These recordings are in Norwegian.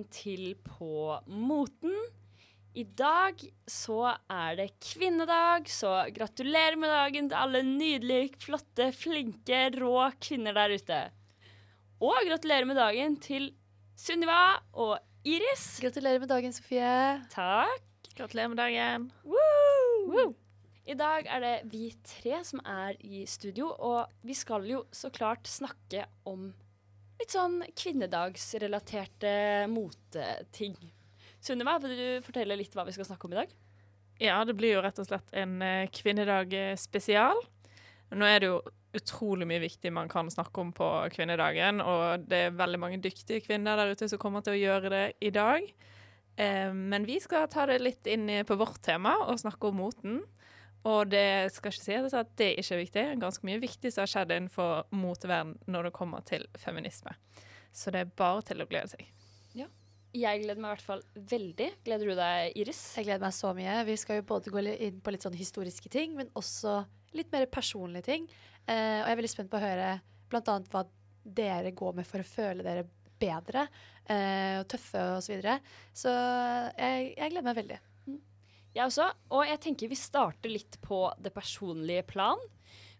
Velkommen til På moten. I dag så er det kvinnedag, så gratulerer med dagen til alle nydelige, flotte, flinke, rå kvinner der ute. Og gratulerer med dagen til Sunniva og Iris. Gratulerer med dagen, Sofie. Takk. Gratulerer med dagen. Woo! I dag er det vi tre som er i studio, og vi skal jo så klart snakke om litt sånn kvinnedagsrelaterte moteting. Sunniva, vil du fortelle litt hva vi skal snakke om i dag? Ja, det blir jo rett og slett en eh, kvinnedag eh, spesial. Nå er det jo utrolig mye viktig man kan snakke om på kvinnedagen, og det er veldig mange dyktige kvinner der ute som kommer til å gjøre det i dag. Eh, men vi skal ta det litt inn på vårt tema og snakke om moten. Og det skal ikke sies at det ikke er viktig. Ganske mye viktig som har skjedd innenfor moteverden når det kommer til feminisme. Så det er bare til å glede seg. Ja. Jeg gleder meg i hvert fall veldig. Gleder du deg, Iris? Jeg gleder meg så mye. Vi skal jo både gå inn på litt sånn historiske ting, men også litt mer personlige ting. Eh, og jeg er veldig spent på å høre blant annet hva dere går med for å føle dere bedre eh, og tøffe og så videre. Så jeg, jeg gleder meg veldig. Jeg også. Og jeg tenker vi starter litt på det personlige plan.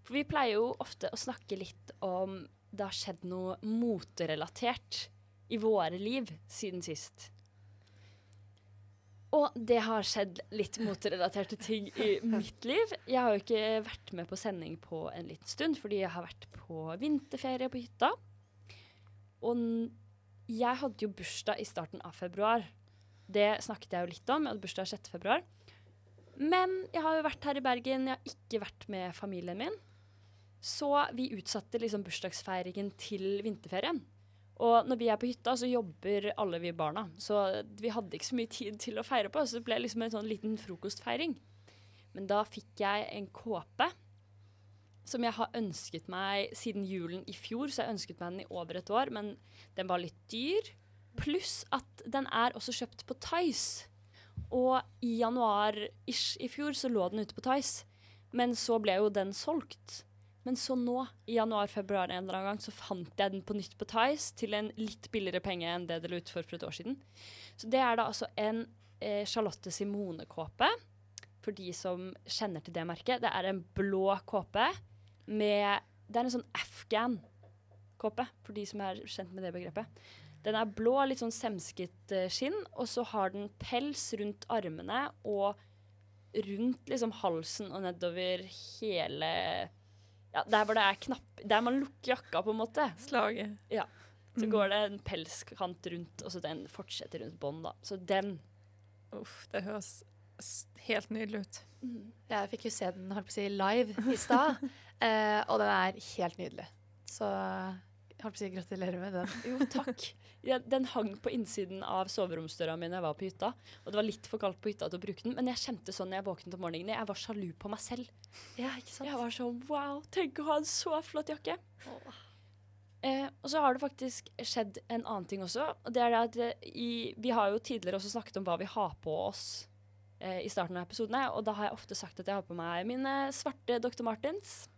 For vi pleier jo ofte å snakke litt om det har skjedd noe moterelatert i våre liv siden sist. Og det har skjedd litt moterelaterte ting i mitt liv. Jeg har jo ikke vært med på sending på en liten stund, fordi jeg har vært på vinterferie på hytta. Og jeg hadde jo bursdag i starten av februar. Det snakket jeg jo litt om. Jeg hadde bursdag 6. februar. Men jeg har jo vært her i Bergen, jeg har ikke vært med familien min. Så vi utsatte liksom bursdagsfeiringen til vinterferien. Og når vi er på hytta, så jobber alle vi barna. Så vi hadde ikke så mye tid til å feire på, så det ble liksom en sånn liten frokostfeiring. Men da fikk jeg en kåpe som jeg har ønsket meg siden julen i fjor, så jeg ønsket meg den i over et år, men den var litt dyr. Pluss at den er også kjøpt på Tice. Og i januar-ish i fjor så lå den ute på Tice. Men så ble jo den solgt. Men så nå, i januar-februar en eller annen gang, så fant jeg den på nytt på Tice til en litt billigere penge enn det det lå ut for for et år siden. Så det er da altså en eh, Charlotte Simone-kåpe, for de som kjenner til det merket. Det er en blå kåpe med Det er en sånn afghan-kåpe, for de som er kjent med det begrepet. Den er blå, litt sånn semsket eh, skinn, og så har den pels rundt armene og rundt liksom halsen og nedover hele Ja, der hvor det er knapp Der man lukker jakka, på en måte. Slaget. Ja. Så Mm. går det en pelskant rundt, og så den fortsetter rundt bånd, da. Så den Uff, det høres helt nydelig ut. Jeg fikk jo se den holdt på å si, live i stad, eh, og den er helt nydelig. Så jeg holdt på å si gratulerer med den. Jo, takk. Den hang på innsiden av soveromsdøra mi da jeg var på hytta. Og det var litt for kaldt på hytta til å bruke den, men jeg kjente sånn når jeg våknet om morgenen. Jeg var sjalu på meg selv. Ja, ikke sant? Jeg var sånn wow, tenk å ha en så flott jakke. Eh, og så har det faktisk skjedd en annen ting også. Og det er det at eh, i, Vi har jo tidligere også snakket om hva vi har på oss eh, i starten av episodene. Og da har jeg ofte sagt at jeg har på meg mine svarte Dr. Martens.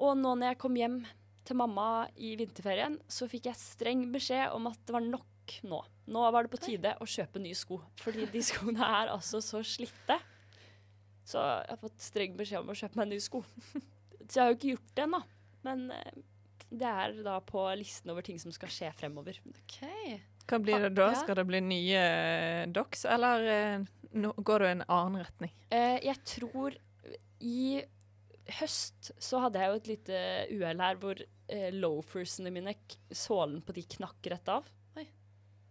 Og nå når jeg kom hjem til mamma i vinterferien, så fikk jeg streng beskjed om at det var nok nå. Nå var det på tide å kjøpe nye sko, fordi de skoene er altså så slitte. Så jeg har fått streng beskjed om å kjøpe meg nye sko. Så jeg har jo ikke gjort det ennå. Men eh, det er da på listen over ting som skal skje fremover. Ok. Hva blir det da? Skal det bli nye eh, docs, eller eh, går du i en annen retning? Eh, jeg tror i høst så hadde jeg jo et lite uhell her hvor eh, loafersene mine, sålen på de knakk rett av. Oi.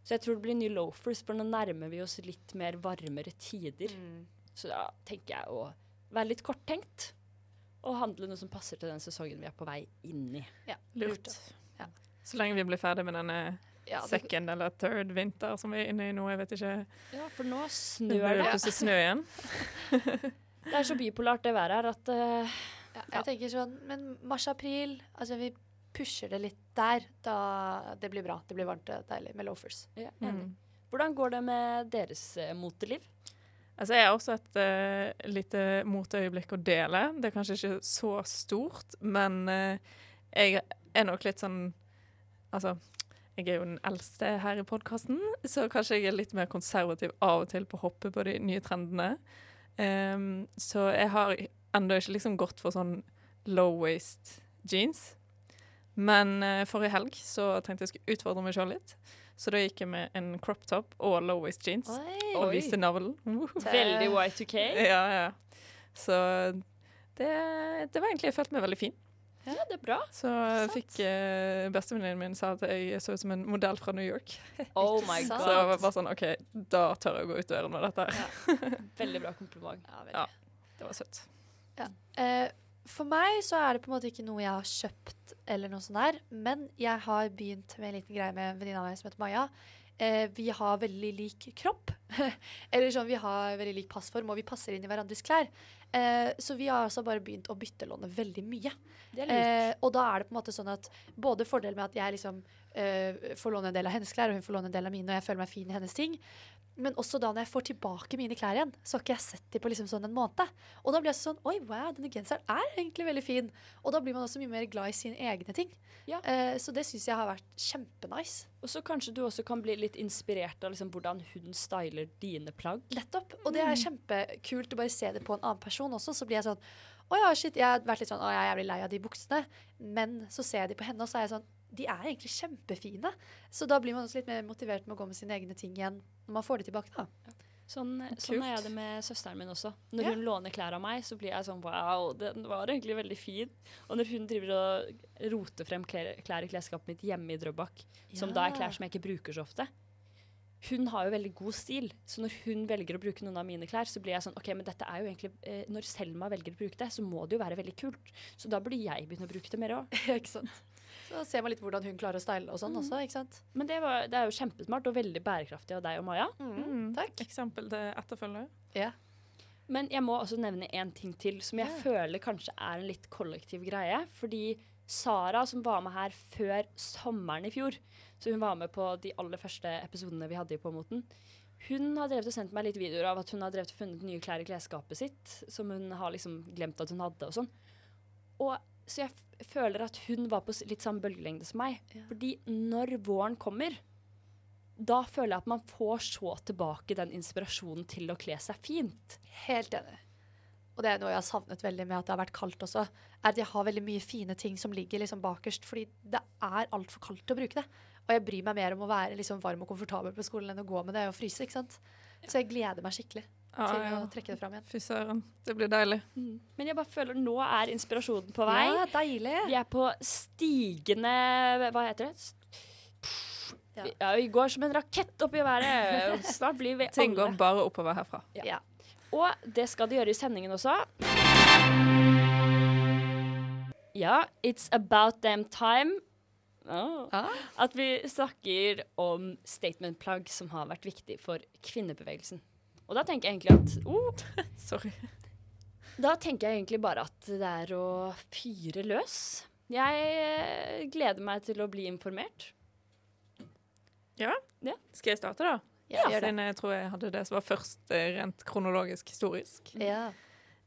Så jeg tror det blir nye loafers, for nå nærmer vi oss litt mer varmere tider. Mm. Så da tenker jeg å være litt korttenkt og handle noe som passer til den sesongen vi er på vei inn i. Lurt. Ja. Så lenge vi blir ferdig med denne Ja, det, second eller third vinter som vi er inne i nå, jeg vet ikke. Ja, for nå snør det. det det. plutselig snø igjen. Det er så bipolart det været her at uh, ja, jeg tenker sånn, men mars-april, altså vi pusher det litt der, da det blir bra. Det blir varmt og deilig med loafers. ja. Mm. Hvordan går det med deres uh, moteliv? Altså, jeg har også et uh, lite moteøyeblikk å dele. Det er kanskje ikke så stort, men uh, jeg er nok litt sånn Altså, jeg er jo den eldste her i podkasten, så kanskje jeg er litt mer konservativ av og til på å hoppe på de nye trendene. Ehm, så jeg har ennå ikke liksom gått for sånn low waist jeans. Men uh, forrige helg så tenkte jeg skulle utfordre meg sjøl litt. Så da gikk jeg med en crop top og low waist jeans og viste navlen. Veldig Y2K. Ja, ja. Så det, det var egentlig Jeg følte meg veldig fin. Ja, det er bra. Så jeg fikk uh, Bestevenninnen min sa at jeg så ut som en modell fra New York. Oh my god. Så jeg var bare sånn OK, da tør jeg å gå ut døren med dette. her. Veldig bra kompliment. Ja, Ja. Det var søtt. Eh, for meg så er det på en måte ikke noe jeg har kjøpt, eller noe sånt der, men jeg har begynt med en liten greie med en venninne av meg som heter Maja. Eh, vi har veldig lik kropp. eller sånn, vi har veldig lik passform, og vi passer inn i hverandres klær. Eh, så vi har altså bare begynt å byttelåne veldig mye. Eh, og da er det på en måte sånn at både fordelen med at jeg liksom eh, får låne en del av hennes klær, og hun får låne en del av mine, og jeg føler meg fin i hennes ting. Men også da når jeg får tilbake mine klær igjen, så har ikke jeg sett dem på liksom sånn en måned. Og da blir jeg sånn Oi, wow, denne genseren er egentlig veldig fin. Og da blir man også mye mer glad i sine egne ting. Ja. Eh, så det syns jeg har vært kjempenice. Og så kanskje du også kan bli litt inspirert av liksom hvordan hun styler dine plagg. Nettopp. Og det er kjempekult å bare se det på en annen person også. Så blir jeg sånn Å ja, shit. Jeg har vært litt sånn Å, jeg er jævlig lei av de buksene. Men så ser jeg de på henne, og så er jeg sånn De er egentlig kjempefine. Så da blir man også litt mer motivert med å gå med sine egne ting igjen når man får det tilbake, da. Sånn, sånn er jeg det med søsteren min også. Når Ja. hun låner klær av meg, så blir jeg sånn wow, den var egentlig veldig fin. Og når hun driver og roter frem klær, klær i klesskapet mitt hjemme i Drøbak, som da er klær som jeg ikke bruker så ofte Hun har jo veldig god stil, så når hun velger å bruke noen av mine klær, så blir jeg sånn OK, men dette er jo egentlig eh, Når Selma velger å bruke det, så må det jo være veldig kult. Så da burde jeg begynne å bruke det mer òg. ikke sant. Så ser man litt hvordan hun klarer å style og sånn Mm. også, ikke sant. Men det, var, det er jo kjempesmart og veldig bærekraftig av deg og Maja. Mm. Takk. Eksempel til etterfølger. Ja. Men jeg må også nevne en ting til som jeg Ja. føler kanskje er en litt kollektiv greie. Fordi Sara, som var med her før sommeren i fjor, så hun var med på de aller første episodene vi hadde i Påmoten, hun har drevet og sendt meg litt videoer av at hun har drevet og funnet nye klær i klesskapet sitt, som hun har liksom glemt at hun hadde og sånn. Og så jeg føler at hun var på litt samme bølgelengde som meg. Ja. Fordi når våren kommer, da føler jeg at man får så tilbake den inspirasjonen til å kle seg fint. Helt enig. Og det er noe jeg har savnet veldig med at det har vært kaldt også. Er at jeg har veldig mye fine ting som ligger liksom bakerst, fordi det er altfor kaldt til å bruke det. Og jeg bryr meg mer om å være liksom varm og komfortabel på skolen enn å gå med det og fryse. ikke sant? Så jeg gleder meg skikkelig Ja, til ja. å trekke det fram igjen. Fy søren. Det blir deilig. Men jeg bare føler nå er inspirasjonen på vei. Ja, deilig. Vi er på stigende Hva heter det? Ja. Vi, ja, vi går som en rakett opp i været. Snart blir vi Ting går alle. bare oppover herfra. Ja. Ja. Og det skal de gjøre i sendingen også. Ja, it's about them time. Oh. Ah. At vi snakker om statement-plagg som har vært viktig for kvinnebevegelsen. Og da tenker jeg egentlig at oh, Sorry. Da tenker jeg egentlig bare at det er å fyre løs. Jeg eh, gleder meg til å bli informert. Ja, Skal jeg starte, da? Ja, jeg, den, jeg tror jeg hadde det som var først eh, rent kronologisk historisk. Ja.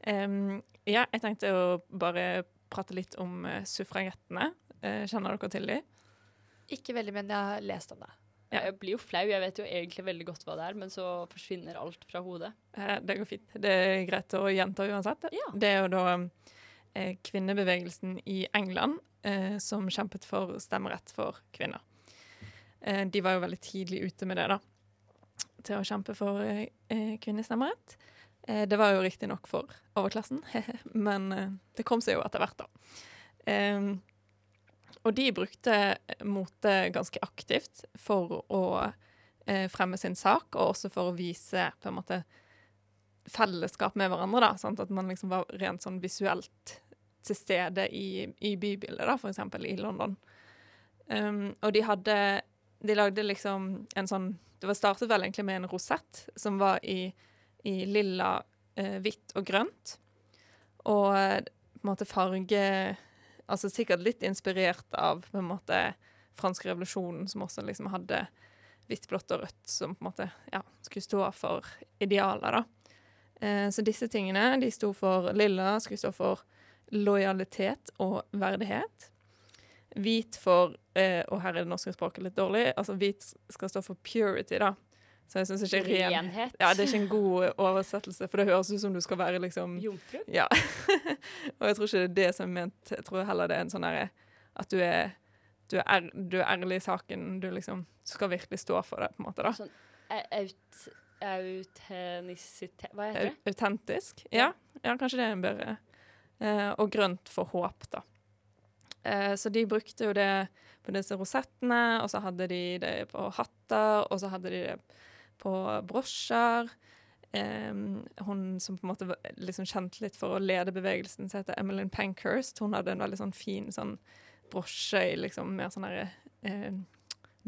Um, ja, jeg tenkte å bare prate litt om uh, suffragettene. Uh, kjenner dere til dem? Ikke veldig, men jeg har lest om det. Ja. Jeg blir jo flau. Jeg vet jo egentlig veldig godt hva det er, men så forsvinner alt fra hodet. Eh, det går fint. Det er greit å gjenta uansett. Ja. Det er jo da eh, kvinnebevegelsen i England eh, som kjempet for stemmerett for kvinner. Eh, de var jo veldig tidlig ute med det, da. Til å kjempe for kvinnestemmerett. Eh, det var jo riktignok for overklassen, men det kom seg jo etter hvert, da. Og de brukte mote ganske aktivt for å eh, fremme sin sak, og også for å vise på en måte fellesskap med hverandre. da, sant? At man liksom var rent sånn visuelt til stede i, i bybildet, da, eksempel i London. Um, og de hadde De lagde liksom en sånn Det var startet vel egentlig med en rosett som var i, i lilla, eh, hvitt og grønt. Og på en måte farge Altså sikkert litt inspirert av på en måte fransk revolusjonen, som også liksom hadde hvitt, blått og rødt, som på en måte ja, skulle stå for idealer, da. Eh, så disse tingene de sto for lilla, skulle stå for lojalitet og verdighet. hvit for eh, Og her er det norske språket litt dårlig. Altså hvit skal stå for purity, da. Så jeg syns ikke ren Renhet. Ja, det er ikke en god oversettelse, for det høres ut som du skal være liksom Jomfru. Ja. og jeg tror ikke det er det som er ment. Jeg tror heller det er en sånn herre At du er du er, du er ærlig i saken. Du liksom skal virkelig stå for det, på en måte. da. Sånn au- aut, autenisitet Hva heter det? Autentisk. Ja. ja, kanskje det er en bedre. Eh, og grønt for håp, da. Eh, så de brukte jo det på disse rosettene, og så hadde de det på hatter, og så hadde de det på brosjer. Eh, hun som på en måte var liksom kjent litt for å lede bevegelsen, som heter Emmeline Pankhurst, hun hadde en veldig sånn fin sånn brosje i liksom mer sånn herre eh,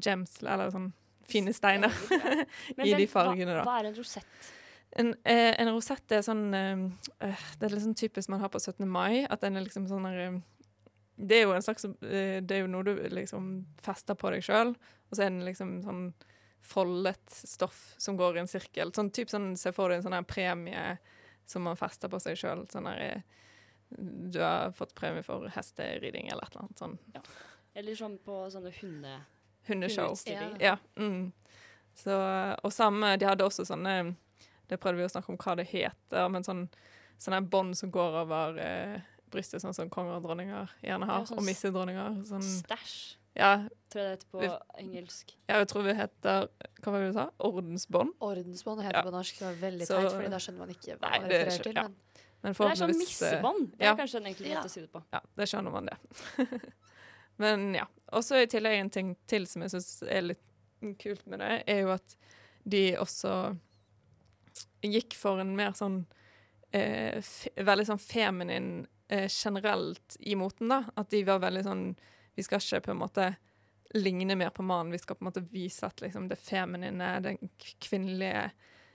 gems, eller sånn fine steiner i de fargene, da. hva er en rosett? En, eh, en rosett er sånn eh, Det er sånn typisk man har på 17. mai. At den er liksom sånn eh, Det er jo en slags eh, Det er jo noe du liksom fester på deg sjøl, og så er den liksom sånn foldet stoff som går i en sirkel. Sånn typ sånn, Se for deg en sånn her premie som man fester på seg sjøl. Sånn der eh, Du har fått premie for hesteriding eller et eller annet sånn Eller sånn på sånne hunde... hundeshow. hundeutstillinger. Ja. Mm. Så, og samme, de hadde også sånne Det prøvde vi å snakke om hva det heter, men sånn, sånne bånd som går over eh, brystet, sånn som konger og dronninger gjerne har, Ja, sånn og missedronninger. Sånn, Stæsj, ja, tror jeg det heter på Vi- engelsk. ja, jeg tror vi heter Hva var det du sa? Ordensbånd? Ordensbånd heter Ja. på norsk. Det var veldig teit, Fordi da skjønner man ikke hva Nei, man refererer til. ja. Men Men Det er sånn eh, missebånd. Det ja. er kanskje en enkel Ja. måte å si det på. Ja, det skjønner man det. Men ja. Og så i tillegg en ting til som jeg syns er litt kult med det, er jo at de også gikk for en mer sånn eh, Veldig sånn feminin eh, generelt i moten, da. At de var veldig sånn Vi skal ikke på en måte ligne mer på mannen, vi skal på en måte vise at liksom det feminine, den kvinnelige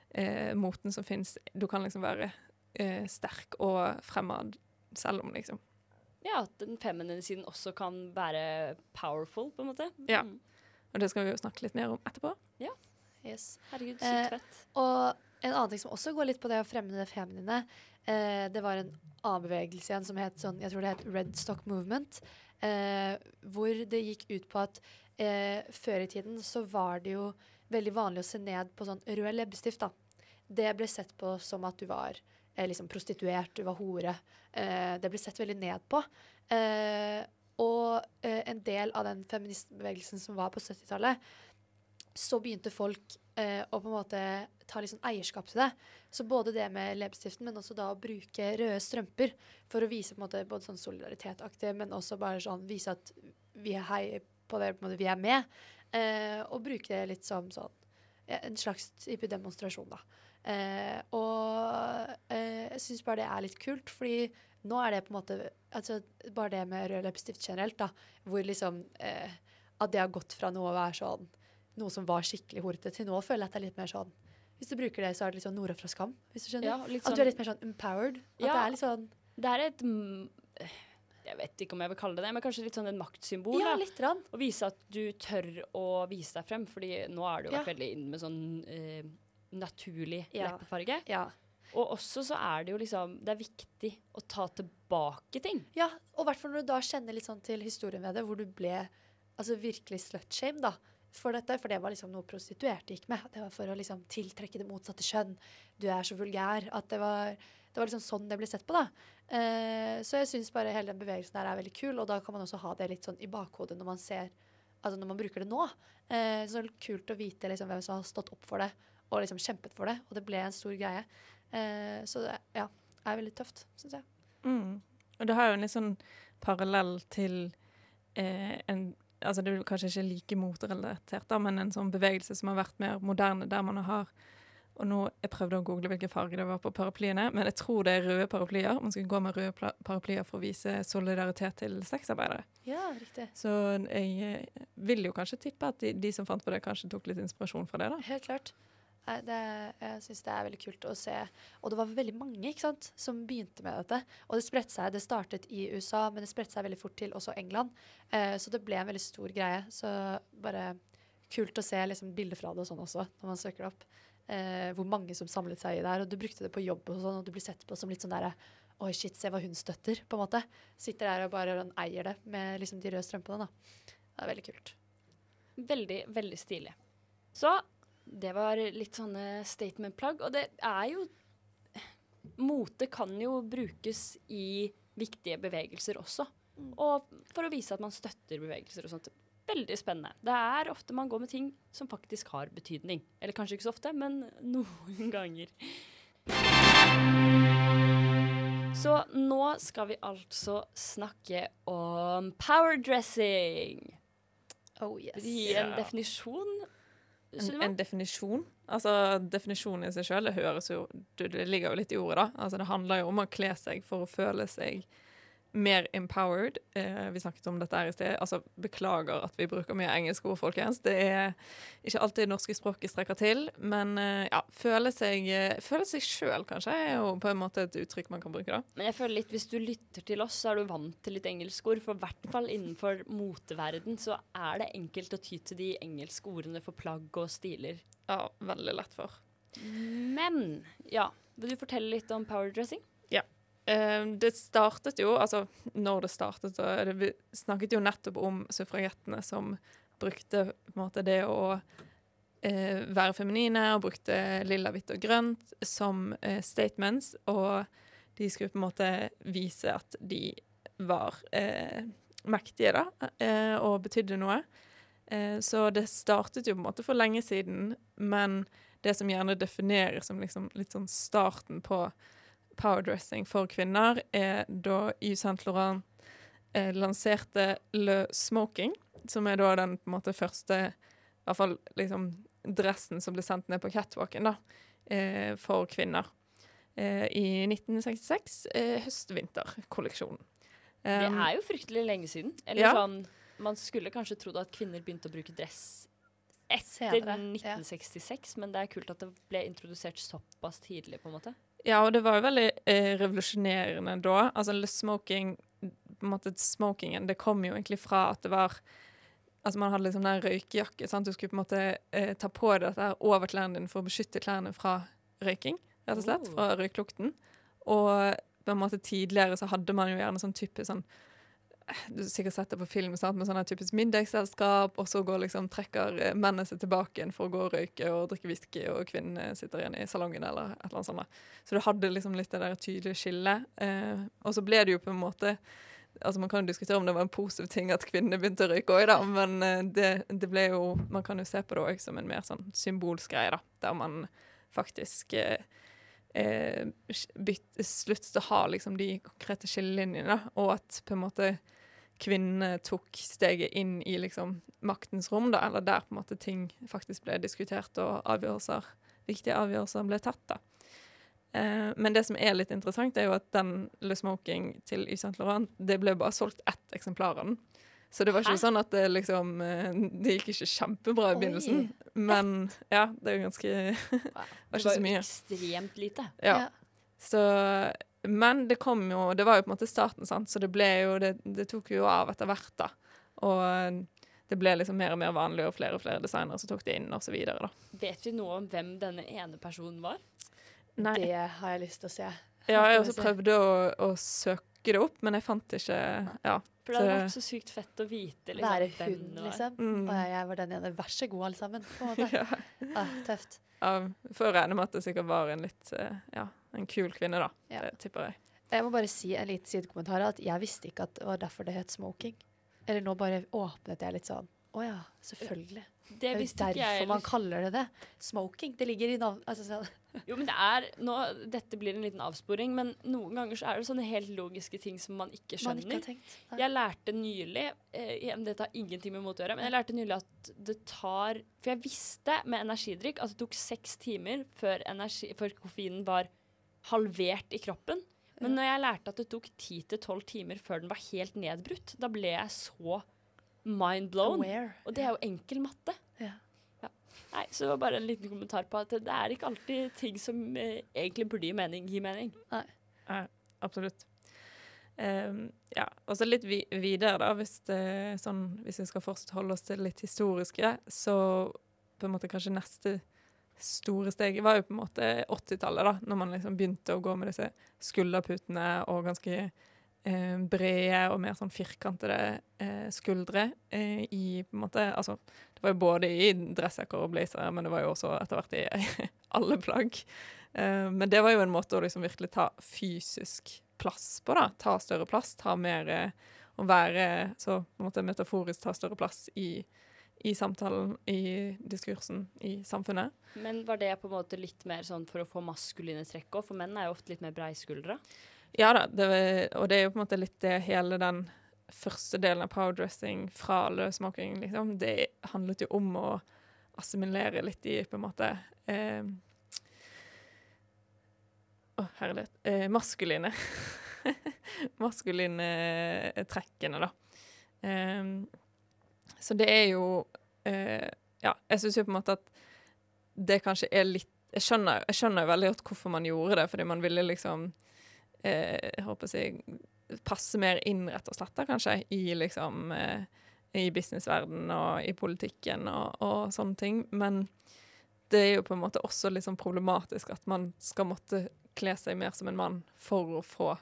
eh, moten som fins Du kan liksom være eh, sterk og fremad selv om, liksom. Ja, at den feminine siden også kan være powerful, på en måte. Ja. Mm. Og det skal vi jo snakke litt mer om etterpå. Ja. yes. Herregud, Eh, sykt fett. Og en annen ting som også går litt på det å fremme det feminine, eh, det var en annen bevegelse igjen som het sånn, jeg tror det het Red Stock Movement, eh, hvor det gikk ut på at eh, før i tiden så var det jo veldig vanlig å se ned på sånn rød leppestift, da. Det ble sett på som at du var eh, liksom prostituert, du var hore. Eh, det ble sett veldig ned på. Eh, og eh, en del av den feministbevegelsen som var på 70-tallet, så begynte folk eh, å på en måte ta litt sånn eierskap til det. Så både det med leppestiften, men også da å bruke røde strømper for å vise på en måte både sånn solidaritet-aktig, men også bare sånn vise at vi er hei på det, på en måte vi er med. Eh, og bruke det litt som sånn en slags type demonstrasjon, da. Eh, og eh, jeg syns bare det er litt kult, fordi nå er det på en måte altså Bare det med rød leppestift generelt, da, hvor liksom eh, At det har gått fra noe å være sånn noe som var skikkelig horete, til nå føler jeg at det er litt mer sånn Hvis du bruker det, så er det litt sånn Nora fra Skam, hvis du skjønner. Ja, litt At du er litt mer sånn empowered. At Ja. det er litt sånn Det er et Jeg vet ikke om jeg vil kalle det det, men kanskje litt sånn en maktsymbol. Ja, litt rann. Å vise at du tør å vise deg frem, fordi nå er du jo Ja. veldig inn med sånn eh, naturlig Ja. leppefarge. Ja. Og også så er det jo liksom Det er viktig å ta tilbake ting. ja. Og i hvert fall når du da kjenner litt sånn til historien ved det, hvor du ble altså virkelig slutshame, da, for dette. For det var liksom noe prostituerte gikk med. Det var for å liksom tiltrekke det motsatte kjønn. Du er så vulgær. At det var, det var liksom sånn det ble sett på, da. Eh, så jeg syns bare hele den bevegelsen der er veldig kul, og da kan man også ha det litt sånn i bakhodet når man ser Altså når man bruker det nå. Eh, så kult å vite liksom hvem som har stått opp for det, og liksom kjempet for det. Og det ble en stor greie. Eh, så det ja, er veldig tøft, syns jeg. Mm. Og det har jo en litt sånn parallell til eh, en Altså det er kanskje ikke like motrelatert, da, men en sånn bevegelse som har vært mer moderne, der man har Og nå, Jeg prøvde å google hvilken farge det var på paraplyene, men jeg tror det er røde paraplyer. Man skal gå med røde paraplyer for å vise solidaritet til sexarbeidere. Ja, riktig. Så jeg eh, vil jo kanskje tippe at de, de som fant på det, kanskje tok litt inspirasjon fra det. da. Helt klart. Det, jeg syns det er veldig kult å se. Og det var veldig mange ikke sant, som begynte med dette. Og det spredte seg. Det startet i USA, men det spredte seg veldig fort til også England. Eh, så det ble en veldig stor greie. Så bare kult å se liksom, bilder fra det og sånn også, når man søker det opp. Eh, hvor mange som samlet seg i der. Og du brukte det på jobb og sånn, og du blir sett på som litt sånn derre Oi, shit, se hva hun støtter, på en måte. Sitter der og bare og eier det med liksom de røde strømpene, da. Det er veldig kult. Veldig, veldig stilig. Så det var litt sånne statement-plagg. Og det er jo Mote kan jo brukes i viktige bevegelser også. Og for å vise at man støtter bevegelser og sånt. Veldig spennende. Det er ofte man går med ting som faktisk har betydning. Eller kanskje ikke så ofte, men noen ganger. Så nå skal vi altså snakke om powerdressing. Oh yes. Gi en yeah. definisjon. En, en definisjon. Altså, definisjonen i seg sjøl, det høres jo Det ligger jo litt i ordet, da. Altså, det handler jo om å kle seg for å føle seg mer empowered. Eh, vi snakket om dette her i sted. Altså, beklager at vi bruker mye engelske ord, folkens. Det er ikke alltid det norske språket strekker til. Men eh, ja, føle seg, eh, føle seg sjøl, kanskje, er jo på en måte et uttrykk man kan bruke, da. Men jeg føler litt, hvis du lytter til oss, så er du vant til litt engelskord. For i hvert fall innenfor moteverden så er det enkelt å ty til de engelske ordene for plagg og stiler. Ja, veldig lett for. Men ja, vil du fortelle litt om powerdressing? Eh, det startet jo, altså når det startet, vi snakket jo nettopp om suffragettene som brukte måte det å eh, være feminine, og brukte lilla, hvitt og grønt som eh, statements, og de skulle på en måte vise at de var eh, mektige, da, eh, og betydde noe. Eh, så det startet jo på en måte for lenge siden, men det som gjerne defineres som liksom litt sånn starten på powerdressing for kvinner, er da Yves Saint Laurent eh, lanserte Le Smoking, som er da den på en måte første i hvert fall liksom dressen som ble sendt ned på catwalken da, eh, for kvinner. Eh, I 1966, eh, høst-vinter-kolleksjonen. Det Um, er jo fryktelig lenge siden. Eller ja. sånn Man skulle kanskje trodd at kvinner begynte å bruke dress etter 1966, ja. 1966, men det er kult at det ble introdusert såpass tidlig, på en måte. Ja, og det var jo veldig eh, revolusjonerende da. Altså smoking på en måte Smokingen, det kom jo egentlig fra at det var Altså Man hadde liksom den røykejakke. sant? Du skulle på en måte eh, ta på deg dette over klærne dine for å beskytte klærne fra røyking, rett og slett. Oh. Fra røyklukten. Og på en måte tidligere så hadde man jo gjerne sånn type sånn Du har sikkert sett det på film sant? med sånn her typisk middagsselskap, og så går liksom, trekker eh, mennene seg tilbake igjen for å gå og røyke og drikke whisky, og kvinnene sitter igjen i salongen eller et eller annet sånt. Så du hadde liksom litt det der tydelige skillet. Eh, og så ble det jo på en måte Altså Man kan jo diskutere om det var en positiv ting at kvinnene begynte å røyke òg, men eh, det, det ble jo Man kan jo se på det òg som en mer sånn symbolsk greie, da, der man faktisk eh, eh, sluttet å ha liksom de konkrete skillelinjene, og at på en måte kvinnene tok steget inn i liksom maktens rom, da, eller der på en måte ting faktisk ble diskutert og avgjørelser, viktige avgjørelser ble tatt. da. Eh, men det som er litt interessant, er jo at den Le Smoking til Yves Saint Laurent, det ble bare solgt ett eksemplar av den. Så det var ikke Hæ? sånn at det liksom eh, Det gikk ikke kjempebra i Oi. begynnelsen. Men ja, det er jo ganske Det var ikke så mye. Det var ekstremt lite. Ja. Så Men det kom jo Det var jo på en måte starten, sant, så det ble jo Det, det tok jo av etter hvert, da. Og det ble liksom mer og mer vanlig, og flere og flere designere som tok det inn, da. Vet vi noe om hvem denne ene personen var? Nei. Det har jeg lyst til å se. Ja, jeg også prøvde å, å søke det opp, men jeg fant ikke Ja. For det hadde vært så sykt fett å vite liksom, Være hun, liksom. Mm. Og jeg, jeg var den ene. Vær så god, alle sammen. På en måte. ja. Ah, tøft. Ja, Får regne med at det sikkert var en litt eh, Ja, en kul kvinne, da. Ja. Det tipper jeg. Jeg må bare si en liten sidekommentar. At jeg visste ikke at det var derfor det het smoking. Eller nå bare åpnet jeg litt sånn. Å ja, selvfølgelig. Det Det er ikke derfor jeg man kaller det det. Smoking. Det ligger i navnet altså. Jo, men det er nå, Dette blir en liten avsporing, men noen ganger så er det sånne helt logiske ting som man ikke skjønner. man ikke har tenkt. Jeg lærte nylig eh, Dette har ingenting med mot å gjøre, men jeg lærte nylig at det tar For jeg visste med energidrikk at det tok seks timer før, energi, før koffeinen var halvert i kroppen. Men når jeg lærte at det tok ti til tolv timer før den var helt nedbrutt, da ble jeg så mind blown. Aware. Og det er jo enkel matte. Ja. Nei, så det var bare en liten kommentar på at det er ikke alltid ting som eh, egentlig burde gi mening. Gi mening. Absolutt. Um, ja, og så litt vi videre, da, hvis, det, sånn, hvis vi skal fortsatt holde oss til litt historiske, så på en måte kanskje neste store steg var jo på en måte 80-tallet, da, når man liksom begynte å gå med disse skulderputene og ganske eh, brede og mer sånn firkantede eh, skuldre eh, i på en måte Altså, det var jo både i dressjakker og blazer, men det var jo også etter hvert i alle plagg. Eh, men det var jo en måte å liksom virkelig ta fysisk plass på, da. Ta større plass, ta mer eh, Å være så på en måte metaforisk ta større plass i i samtalen, i diskursen, i samfunnet. Men var det på en måte litt mer sånn for å få maskuline trekk òg? For menn er jo ofte litt mer breiskuldra. Ja da, det og det er jo på en måte litt det hele den første delen av powerdressing fra løsmaking, liksom. Det handlet jo om å assimilere litt i på en måte eh, Å, herlighet. Eh, maskuline. maskuline trekkene, da. Eh, så det er jo eh, Ja, jeg syns jo på en måte at det kanskje er litt jeg skjønner jo veldig godt hvorfor man gjorde det, fordi man ville liksom eh, håper jeg passer passe mer inn, rett og slett, da, kanskje, i liksom eh, i businessverdenen og i politikken og, og, sånne ting. Men det er jo på en måte også litt sånn problematisk at man skal måtte kle seg mer som en mann for å få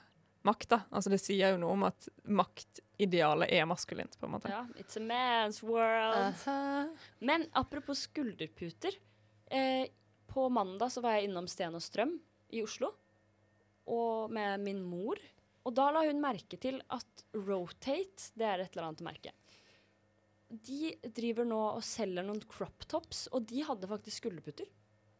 makt. da. Altså Det sier jo noe om at makt idealet er maskulint, på en måte. Ja, it's a man's world. Uh -huh. Men apropos skulderputer. Eh, på mandag så var jeg innom Sten og Strøm i Oslo og med min mor. Og da la hun merke til at Rotate, det er et eller annet merke, de driver nå og selger noen crop tops, og de hadde faktisk skulderputer.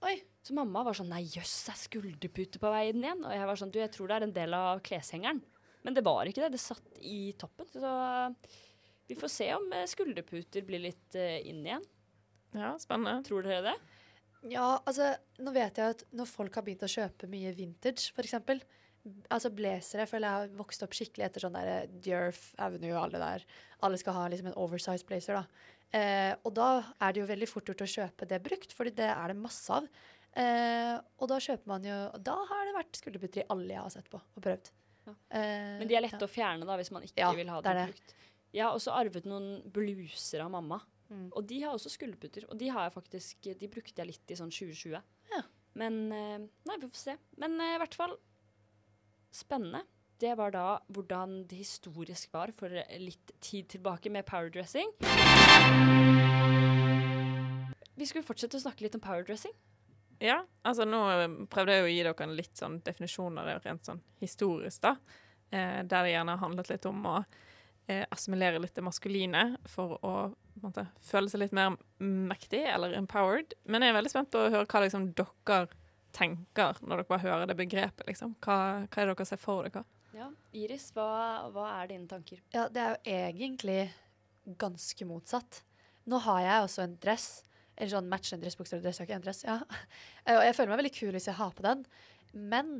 Oi. Så mamma var sånn Nei, jøss, er skulderpute på vei inn igjen? Og jeg var sånn Du, jeg tror det er en del av kleshengeren. Men det var ikke det. Det satt i toppen. Så vi får se om eh, skulderputer blir litt uh, inn igjen. Ja, spennende. Tror dere det? Ja, altså, nå vet jeg at når folk har begynt å kjøpe mye vintage, f.eks. Altså blazere føler jeg har vokst opp skikkelig etter sånn der eh, Djerf Avenue og alle der. Alle skal ha liksom en oversized blazer, da. Eh, og da er det jo veldig fort gjort å kjøpe det brukt, fordi det er det masse av. Eh, og da kjøper man jo Da har det vært skulderputer i alle jeg har sett på og prøvd. Uh, Men de er lette ja. å fjerne da, hvis man ikke ja, vil ha det brukt. Jeg har også arvet noen bluser av mamma. Mm. Og de har også skulderputer. Og de har jeg faktisk De brukte jeg litt i sånn 2020. Ja. Men uh, Nei, vi får se. Men uh, i hvert fall spennende. Det var da hvordan det historisk var for litt tid tilbake med powerdressing. Vi skulle fortsette å snakke litt om powerdressing. Ja, altså nå prøvde jeg å gi dere en litt sånn definisjon av det rent sånn historisk, da. Eh, der det gjerne handlet litt om å eh, assimilere litt det maskuline for å måte, føle seg litt mer mektig eller empowered. Men jeg er veldig spent på å høre hva liksom, dere tenker når dere bare hører det begrepet. Liksom. Hva, hva er det dere ser for dere? Ja, Iris, hva, hva er dine tanker? Ja, Det er jo egentlig ganske motsatt. Nå har jeg også en dress en sånn matchende dress, bukser og ikke En dress, ja. Eh, og jeg føler meg veldig kul hvis jeg har på den. Men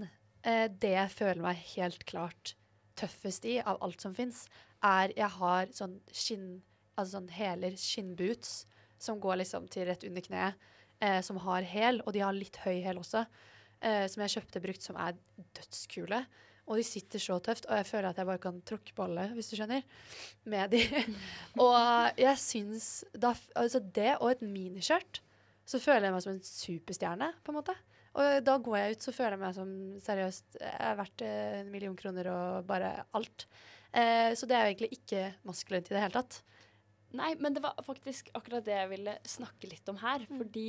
eh, det jeg føler meg helt klart tøffest i av alt som fins, er jeg har sånn skinn Altså sånn hæler, skinnboots, som går liksom til rett under kneet, eh, som har hæl, og de har litt høy hæl også, eh, som jeg kjøpte brukt, som er dødskule. Og de sitter så tøft, og jeg føler at jeg bare kan tråkke på alle, hvis du skjønner, med de. og jeg syns da, Altså det og et miniskjørt, så føler jeg meg som en superstjerne, på en måte. Og da går jeg ut, så føler jeg meg som seriøst Jeg er verdt eh, en million kroner og bare alt. Eh, så det er jo egentlig ikke maskulint i det hele tatt. Nei, men det var faktisk akkurat det jeg ville snakke litt om her. Mm. Fordi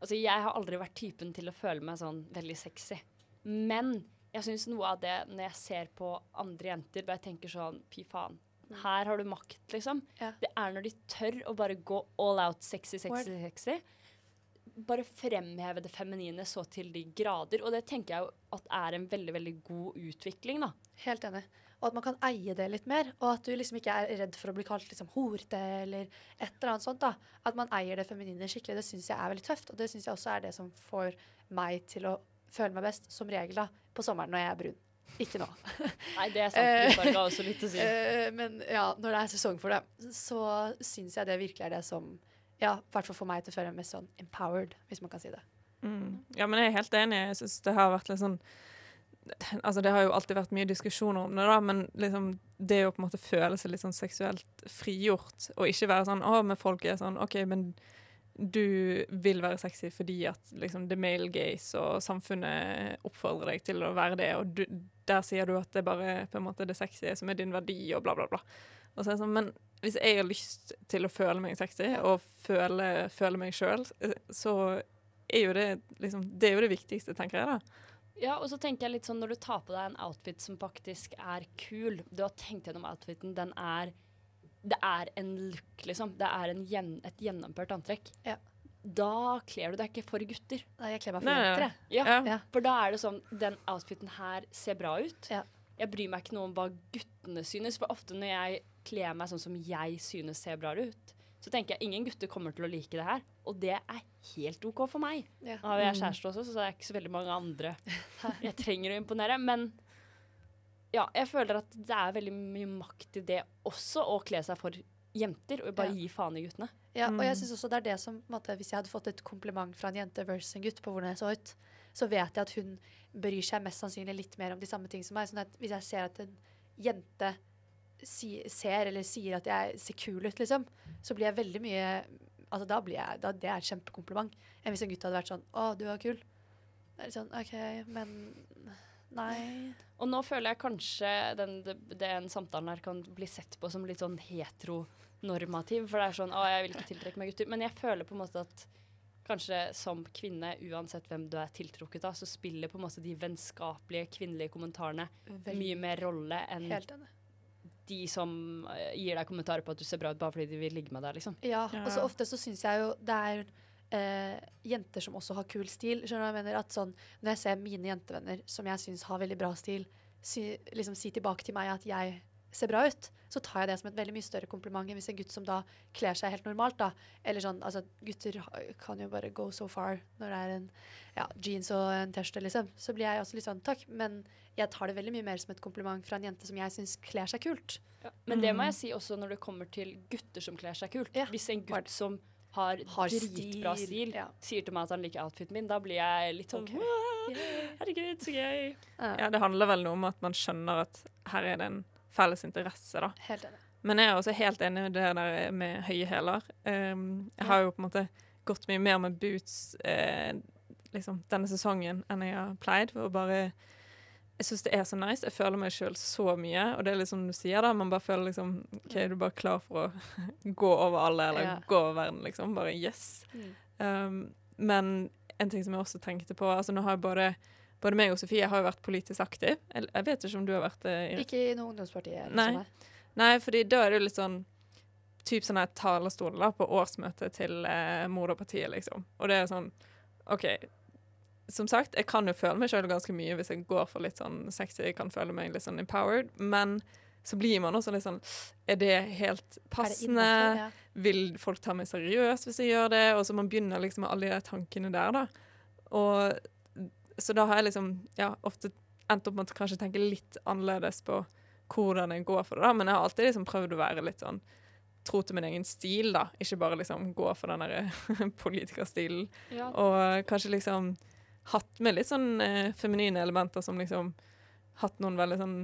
altså, jeg har aldri vært typen til å føle meg sånn veldig sexy. Men jeg syns noe av det når jeg ser på andre jenter, bare tenker sånn Fy faen. Mm. Her har du makt, liksom. Ja. Det er når de tør å bare gå all out sexy, sexy, Word. sexy. Bare fremheve det feminine så til de grader. Og det tenker jeg jo at er en veldig, veldig god utvikling, da. Helt enig. Og at man kan eie det litt mer. Og at du liksom ikke er redd for å bli kalt liksom horte eller et eller annet sånt. da. At man eier det feminine skikkelig. Det syns jeg er veldig tøft. Og det syns jeg også er det som får meg til å føle meg best, som regel, da, på sommeren når jeg er brun. Ikke nå. Nei, det er sant. Hudfarge har også litt å si. Uh, men ja, når det er sesong for det, så syns jeg det virkelig er det som ja, i hvert fall får meg til å føle meg mest sånn empowered, hvis man kan si det. Mm. Ja, men jeg er helt enig. Jeg syns det har vært litt sånn Altså, det har jo alltid vært mye diskusjoner om det, da, men liksom det å på en måte føle seg litt sånn seksuelt frigjort, og ikke være sånn Å, men folk er sånn OK, men du vil være sexy fordi at liksom, er male gaze og samfunnet oppfordrer deg til å være det, og du, der sier du at det bare på en måte det sexy som er din verdi, og bla, bla, bla. Og så er det sånn, men hvis jeg har lyst til å føle meg sexy, og føle, føle meg sjøl, så er jo det liksom Det er jo det viktigste, tenker jeg, da. Ja, og så tenker jeg litt sånn når du tar på deg en outfit som faktisk er kul, du har tenkt gjennom outfiten, den er Det er en look, liksom. Det er en gjen, et gjennomført antrekk. Ja. Da kler du deg ikke for gutter. Nei, jeg kler meg for Nei, jenter, jeg. Ja, Ja. Ja. For da er det sånn Den outfiten her ser bra ut. Ja. Jeg bryr meg ikke noe om hva guttene synes, for ofte når jeg kler meg sånn som jeg synes ser bra ut, så tenker jeg ingen gutter kommer til å like det her. Og det er helt OK for meg. Ja. Nå har jeg kjæreste også, så det er ikke så veldig mange andre jeg trenger å imponere. Men ja, jeg føler at det er veldig mye makt i det også, å kle seg for jenter, og bare Ja. gi faen i guttene. Ja, og jeg Mm. synes også det er det som måte, Hvis jeg hadde fått et kompliment fra en jente versus en gutt på hvordan jeg så ut, så vet jeg at hun bryr seg mest sannsynlig litt mer om de samme ting som meg. Sånn at hvis jeg ser at en jente si, ser eller sier at jeg ser kul ut, liksom, så blir jeg veldig mye Altså da blir jeg da, Det er et kjempekompliment. Enn hvis en gutt hadde vært sånn Å, du var kul. Det er litt sånn OK, men Nei. Og nå føler jeg kanskje den, den samtalen her kan bli sett på som litt sånn heteronormativ. For det er sånn Å, jeg vil ikke tiltrekke meg gutter. Men jeg føler på en måte at kanskje som kvinne, uansett hvem du er tiltrukket av, så spiller på en måte de vennskapelige kvinnelige kommentarene mye mer rolle enn. De som eh, gir deg kommentarer på at du ser bra ut bare fordi de vil ligge med deg, liksom. Ja, Ja. og så ofte så syns jeg jo det er eh, jenter som også har kul stil. Skjønner du hva jeg mener? At sånn, når jeg ser mine jentevenner som jeg syns har veldig bra stil, si, liksom si tilbake til meg at jeg ser bra ut, så tar jeg det som et veldig mye større kompliment enn hvis en gutt som da kler seg helt normalt, da. Eller sånn, altså gutter kan jo bare go so far når det er en ja, jeans og en T-skjorte, liksom. Så blir jeg også litt sånn takk, men jeg tar det veldig mye mer som et kompliment fra en jente som jeg syns kler seg kult. Men det må Mm. jeg si også når det kommer til gutter som kler seg kult. Ja. Hvis en gutt som har, Har dritbra stil, Ja. sier til meg at han liker outfiten min, da blir jeg litt sånn okay. «Wow, Herregud, så gøy. Ja, Ja, det handler vel noe om at man skjønner at her er det en felles interesse, da. Helt enig. Men jeg er også helt enig i det der med høye hæler. Um, jeg har jo på en måte gått mye mer med boots eh, liksom, denne sesongen enn jeg har pleid. For å bare Jeg syns det er så nice. Jeg føler meg sjøl så mye. Og det er litt som du sier, da. Man bare føler liksom OK, du er bare klar for å gå over alle, eller Ja. gå over verden, liksom. Bare yes. Um, men en ting som jeg også tenkte på altså nå har jeg både, både meg og Sofie har jo vært politisk aktiv. Jeg, jeg vet ikke om du har vært det? Iris? Ikke i noe ungdomsparti. eller Nei. sånn. Nei, fordi da er det jo litt sånn Typ sånn her talerstol da, på årsmøtet til eh, moderpartiet, liksom. Og det er sånn OK. Som sagt, jeg kan jo føle meg sjøl ganske mye hvis jeg går for litt sånn sexy, jeg kan føle meg litt sånn empowered, men så blir man også litt sånn Er det helt passende? det? Ja. Vil folk ta meg seriøst hvis jeg gjør det? Og så man begynner liksom med alle de tankene der, da. Og så da har jeg liksom ja, ofte endt opp med å kanskje tenke litt annerledes på hvordan jeg går for det, da. Men jeg har alltid liksom prøvd å være litt sånn tro til min egen stil, da. Ikke bare liksom gå for den derre politikerstilen. Ja. Og kanskje liksom hatt med litt sånn eh, feminine elementer som liksom Hatt noen veldig sånn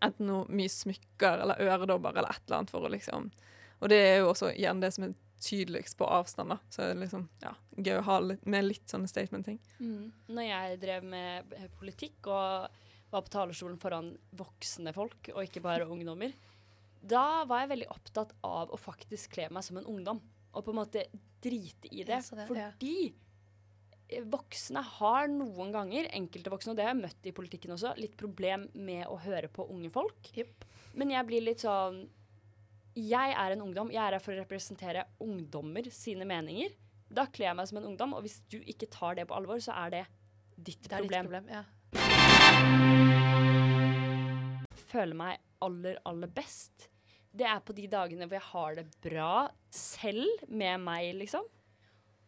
Enten noe mye smykker eller øredobber eller et eller annet for å liksom Og det er jo også igjen det som er tydeligst på avstand, da. Så det er liksom ja, gøy å ha litt, med litt sånne statement-ting. Mm. Når jeg drev med eh, politikk og var på talerstolen foran voksne folk, og ikke bare ungdommer, da var jeg veldig opptatt av å faktisk kle meg som en ungdom. Og på en måte drite i det. Det- fordi voksne har noen ganger, enkelte voksne, og det har jeg møtt i politikken også, litt problem med å høre på unge folk. Yep. Men jeg blir litt sånn Jeg er en ungdom. Jeg er her for å representere ungdommer sine meninger. Da kler jeg meg som en ungdom, og hvis du ikke tar det på alvor, så er det ditt Det er ditt problem. problem. Ja. Føler meg aller, aller best. Det er på de dagene hvor jeg har det bra selv med meg, liksom.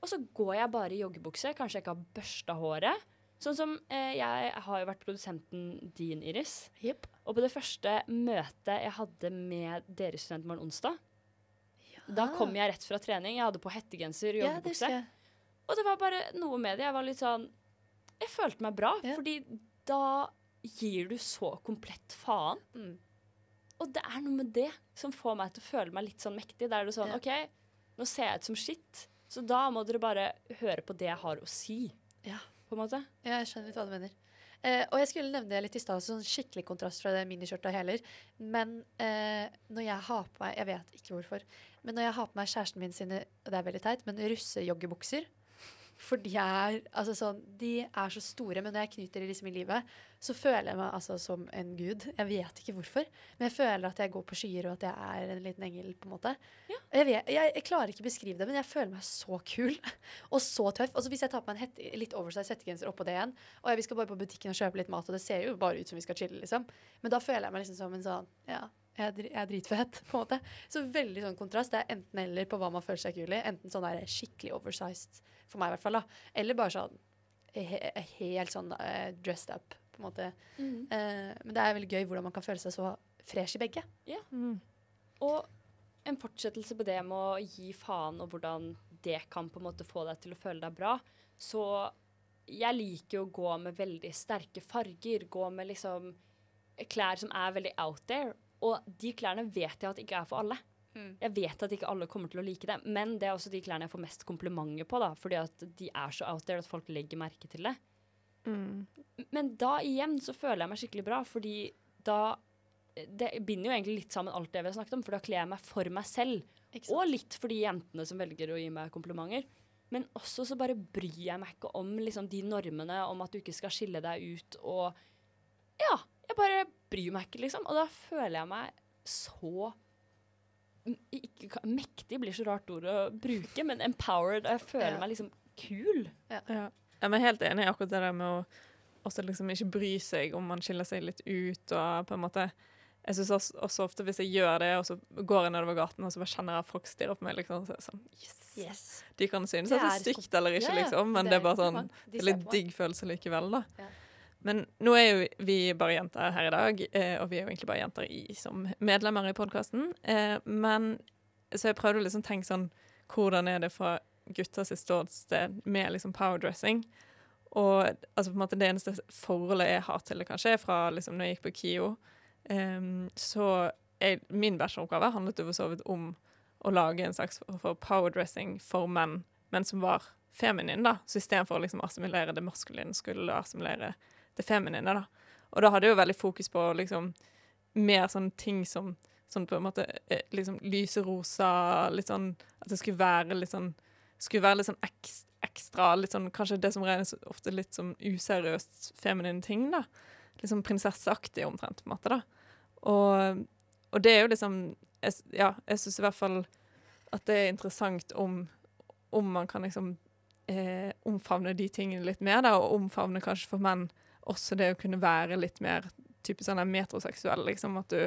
Og så går jeg bare i joggebukse, kanskje jeg ikke har børsta håret. Sånn som eh, Jeg har jo vært produsenten din, Iris. Yep. Og på det første møtet jeg hadde med dere Studentmorgen onsdag, da kom jeg rett fra trening. Jeg hadde på hettegenser og joggebukse. Ja, og det var bare noe med det. Jeg var litt sånn Jeg følte meg bra, Ja. fordi da gir du så komplett faen. Mm. Og det er noe med det som får meg til å føle meg litt sånn mektig. Da er det sånn Ja. OK, nå ser jeg ut som skitt. Så da må dere bare høre på det jeg har å si, Ja. på en måte. Ja, jeg skjønner litt hva du mener. Eh, og jeg skulle nevne det litt i stad, sånn skikkelig kontrast fra det miniskjørtet heller. Men eh, når jeg har på meg Jeg vet ikke hvorfor. Men når jeg har på meg kjæresten min sine og det er veldig teit, men russejoggebukser For de er, altså sånn, de er så store, men når jeg knyter de liksom i livet, så føler jeg meg altså som en gud. Jeg vet ikke hvorfor, men jeg føler at jeg går på skyer, og at jeg er en liten engel. på en måte. Jeg, vet, jeg, jeg klarer ikke å beskrive det, men jeg føler meg så kul og så tøff. Og så hvis jeg tar på meg en het, litt oversize hettegenser oppå det igjen, og jeg, vi skal bare på butikken og kjøpe litt mat, og det ser jo bare ut som vi skal chille, liksom. Men da føler jeg meg liksom som en sånn Ja, jeg er, dritfet, på en måte. Så veldig sånn kontrast. Det er enten eller på hva man føler seg kul i. Enten sånn der skikkelig oversized, for meg i hvert fall, da. Eller bare sånn he, helt sånn uh, dressed up, på en måte. Eh, men det er veldig gøy hvordan man kan føle seg så fresh i begge. Mm. Og en fortsettelse på det med å gi faen, og hvordan det kan på en måte få deg til å føle deg bra. Så jeg liker å gå med veldig sterke farger, gå med liksom klær som er veldig out there. Og de klærne vet jeg at ikke er for alle. Jeg vet at ikke alle kommer til å like det, men det er også de klærne jeg får mest komplimenter på, da, fordi at de er så out there at folk legger merke til det. Mm. Men da igjen så føler jeg meg skikkelig bra, fordi da Det binder jo egentlig litt sammen alt det vi har snakket om, for da kler jeg meg for meg selv. Og litt for de jentene som velger å gi meg komplimenter. Men også så bare bryr jeg meg ikke om liksom, de normene om at du ikke skal skille deg ut og Ja, jeg bare bryr meg ikke, liksom. Og da føler jeg meg så ikke, Mektig blir så rart ord å bruke, men empowered. og Jeg føler Ja. meg liksom kul. Ja. Jeg er helt enig i akkurat det der med å også liksom ikke bry seg om man skiller seg litt ut og på en måte Jeg synes også, også ofte hvis jeg gjør det, og så går jeg nedover gaten og så bare kjenner jeg at folk stirrer på meg, liksom, så er det sånn yes. De kan synes Det at det er er stygt eller ikke, Ja, ja. liksom, men Det det er er bare sånn. De det er litt digg følelse likevel, da. Ja. Men nå er jo vi bare jenter her i dag, eh, og vi er jo egentlig bare jenter i, som medlemmer i podkasten. Eh, men så jeg prøvde å liksom tenke sånn Hvordan er det fra gutters ståsted med liksom powerdressing? Og altså på en måte det eneste forholdet jeg har til det, kanskje, er fra liksom når jeg gikk på KIO. Ehm, så jeg, min bacheloroppgave handlet jo for så vidt om å lage en slags for powerdressing for menn, men som var feminin, da. Så istedenfor å liksom assimilere det maskuline, skulle du assimilere det feminine, da. Og da hadde jeg jo veldig fokus på liksom mer sånne ting som sånn på en måte eh, liksom lyserosa, litt sånn At det skulle være litt sånn Skulle være litt sånn eks, ekstra, litt sånn Kanskje det som regnes ofte litt som useriøst feminine ting, da. Litt sånn prinsesseaktig omtrent, på en måte, da. Og, og det er jo liksom jeg, Ja, jeg syns i hvert fall at det er interessant om, om man kan liksom eh, omfavne de tingene litt mer, da, og omfavne kanskje for menn også det å kunne være litt mer typisk sånn metroseksuell, liksom, at du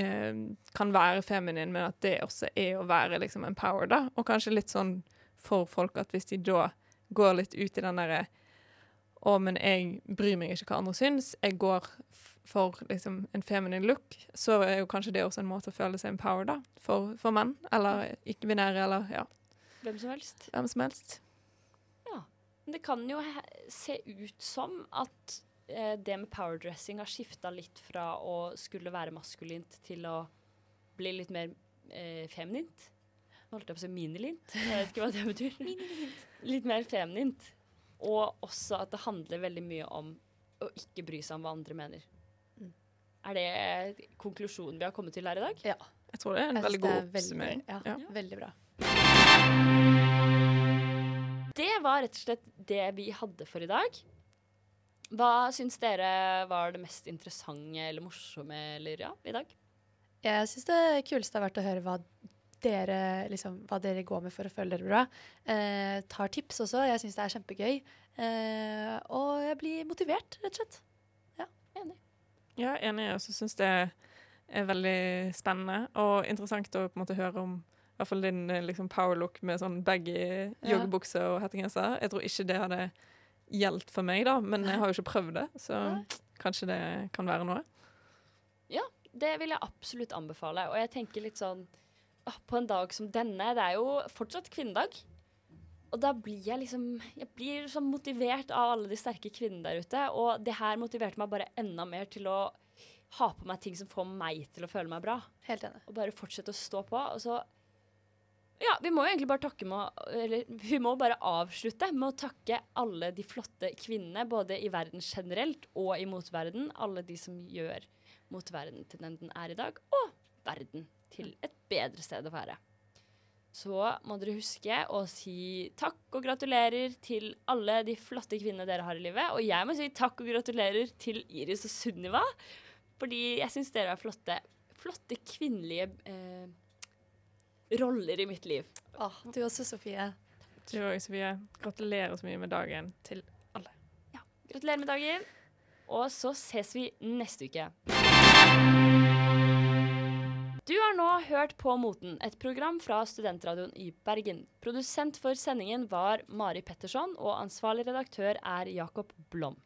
eh, kan være feminin, men at det også er å være liksom empowered, da. Og kanskje litt sånn for folk at hvis de da går litt ut i den derre å, men jeg bryr meg ikke hva andre syns, jeg går for liksom en feminin look, så er jo kanskje det også en måte å føle seg empowered, da, for, for menn, eller ikke-binære, eller ja, Hvem som helst. hvem som helst. Men det kan jo he- se ut som at eh, det med powerdressing har skifta litt fra å skulle være maskulint til å bli litt mer eh, feminint. Nå holdt jeg på å si minilint. Jeg vet ikke hva det betyr. litt mer feminint. Og også at det handler veldig mye om å ikke bry seg om hva andre mener. Mm. Er det konklusjonen vi har kommet til her i dag? Ja. Jeg tror det er en Jeg veldig god er veldig- oppsummering. Ja, Ja. Veldig bra. Det var rett og slett det vi hadde for i dag. Hva syns dere var det mest interessante eller morsomme eller ja, i dag? Jeg syns det kuleste har vært å høre hva dere, liksom, hva dere går med for å føle dere bra. Eh, tar tips også. Jeg syns det er kjempegøy. Eh, og jeg blir motivert, rett og slett. Ja, enig. Ja, enig. Jeg også syns det er veldig spennende og interessant å på en måte høre om i hvert fall din eh, liksom, powerlook med sånn baggy joggebukse og hettegenser. Jeg tror ikke det hadde gjeldt for meg, da, men jeg har jo ikke prøvd det, så Nei. kanskje det kan være noe. Ja, Det vil jeg absolutt anbefale. Og jeg tenker litt sånn ah, På en dag som denne, det er jo fortsatt kvinnedag. Og da blir jeg liksom Jeg blir sånn motivert av alle de sterke kvinnene der ute. Og det her motiverte meg bare enda mer til å ha på meg ting som får meg til å føle meg bra. Helt enig. Og bare fortsette å stå på. Og så Ja, vi må jo egentlig bare takke med Eller vi må bare avslutte med å takke alle de flotte kvinnene, både i verden generelt og i motverden. Alle de som gjør motverden til den den er i dag, og verden til et bedre sted å være. Så må dere huske å si takk og gratulerer til alle de flotte kvinnene dere har i livet. Og jeg må si takk og gratulerer til Iris og Sunniva, fordi jeg syns dere er flotte, flotte kvinnelige eh, roller i mitt liv. Åh, du også, Sofie. Du òg, Sofie. Gratulerer så mye med dagen til alle. Gratulerer med dagen. Og så ses vi neste uke. Du har nå hørt På moten, et program fra Studentradioen i Bergen. Produsent for sendingen var Mari Petterson, og ansvarlig redaktør er Jakob Blom.